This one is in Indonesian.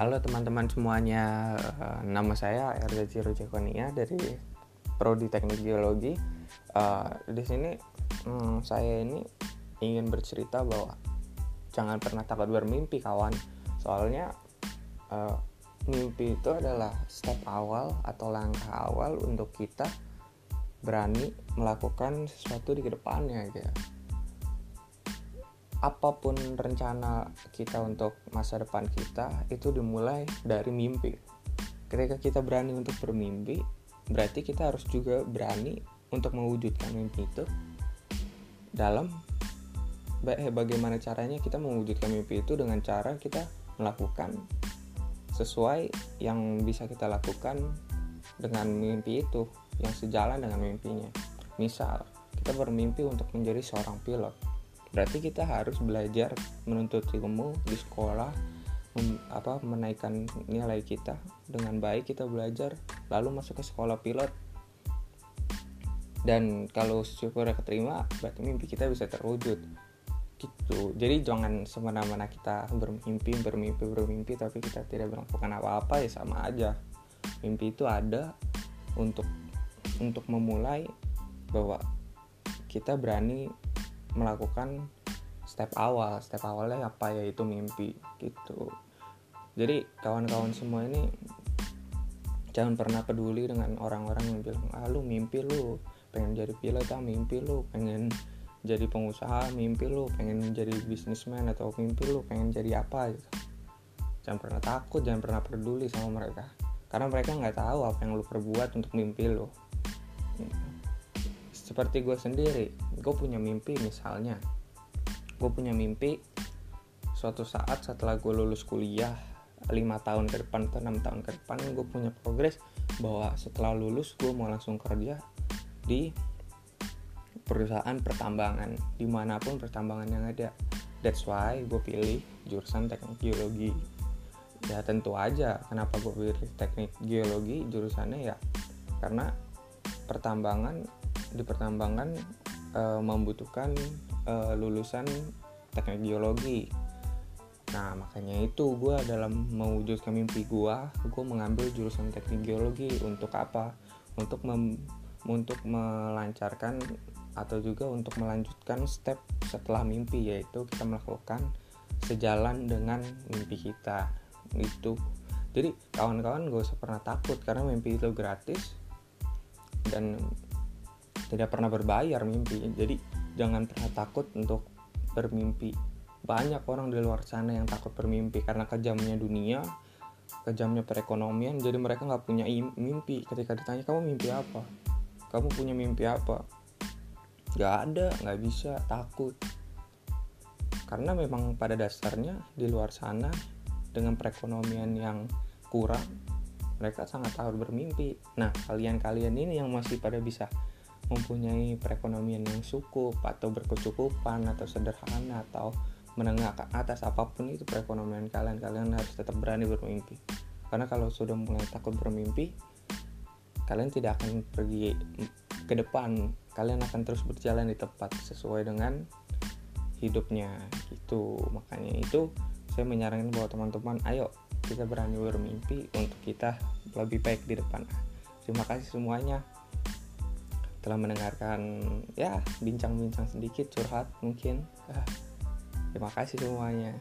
Halo teman-teman semuanya, uh, nama saya Erza Ciro Cekonia dari Prodi Teknik Geologi. Uh, di sini um, saya ini ingin bercerita bahwa jangan pernah takut bermimpi kawan. Soalnya uh, mimpi itu adalah step awal atau langkah awal untuk kita berani melakukan sesuatu di ke depannya gitu apa pun rencana kita untuk masa depan kita itu dimulai dari mimpi. Ketika kita berani untuk bermimpi, berarti kita harus juga berani untuk mewujudkan mimpi itu dalam eh, bagaimana caranya kita mewujudkan mimpi itu dengan cara kita melakukan sesuai yang bisa kita lakukan dengan mimpi itu yang sejalan dengan mimpinya. Misal, kita bermimpi untuk menjadi seorang pilot berarti kita harus belajar menuntut ilmu di sekolah mem, apa menaikkan nilai kita. Dengan baik kita belajar lalu masuk ke sekolah pilot. Dan kalau syukur keterima berarti mimpi kita bisa terwujud. Gitu. Jadi jangan semena-mena kita bermimpi bermimpi bermimpi tapi kita tidak melakukan apa-apa ya sama aja. Mimpi itu ada untuk untuk memulai bahwa kita berani melakukan step awal. Step awalnya apa ya? Itu mimpi gitu. Jadi kawan-kawan semua ini jangan pernah peduli dengan orang-orang yang bilang ah lu mimpi lu pengen jadi pilot ah mimpi lu pengen jadi pengusaha mimpi lu pengen jadi bisnismen atau mimpi lu pengen jadi apa gitu. Jangan pernah takut jangan pernah peduli sama mereka. Karena mereka nggak tahu apa yang lu perbuat untuk mimpi lu seperti gue sendiri gue punya mimpi misalnya. Gue punya mimpi suatu saat setelah gue lulus kuliah lima tahun ke depan atau enam tahun ke depan gue punya progres bahwa setelah lulus gue mau langsung kerja di perusahaan pertambangan di mana pun pertambangan yang ada. That's why gue pilih jurusan teknik geologi. Ya tentu aja kenapa gue pilih teknik geologi jurusannya ya karena pertambangan di pertambangan e, membutuhkan e, lulusan teknik geologi nah makanya itu gue dalam mewujudkan mimpi gue gue mengambil jurusan teknik geologi untuk apa? Untuk mem, untuk melancarkan atau juga untuk melanjutkan step setelah mimpi yaitu kita melakukan sejalan dengan mimpi kita. Itu. Jadi kawan-kawan usah pernah takut karena mimpi itu gratis dan tidak pernah berbayar mimpi. Jadi jangan pernah takut untuk bermimpi. Banyak orang di luar sana yang takut bermimpi karena kejamnya dunia kejamnya perekonomian jadi mereka nggak punya mimpi. Ketika ditanya kamu mimpi apa? Kamu punya mimpi apa? Nggak ada nggak bisa takut. Karena memang pada dasarnya di luar sana dengan perekonomian yang kurang mereka sangat takut bermimpi. Nah kalian-kalian ini yang masih pada bisa mempunyai perekonomian yang cukup atau berkecukupan atau sederhana atau menengah ke atas apa pun itu perekonomian kalian kalian harus tetap berani bermimpi. Karena kalau sudah mulai takut bermimpi kalian tidak akan pergi ke depan. Kalian akan terus berjalan di tempat sesuai dengan hidupnya gitu. Makanya itu saya menyarankan buat teman-teman ayo kita berani bermimpi untuk kita lebih baik di depan. Terima kasih semuanya telah mendengarkan ya bincang-bincang sedikit curhat mungkin. Terima kasih semuanya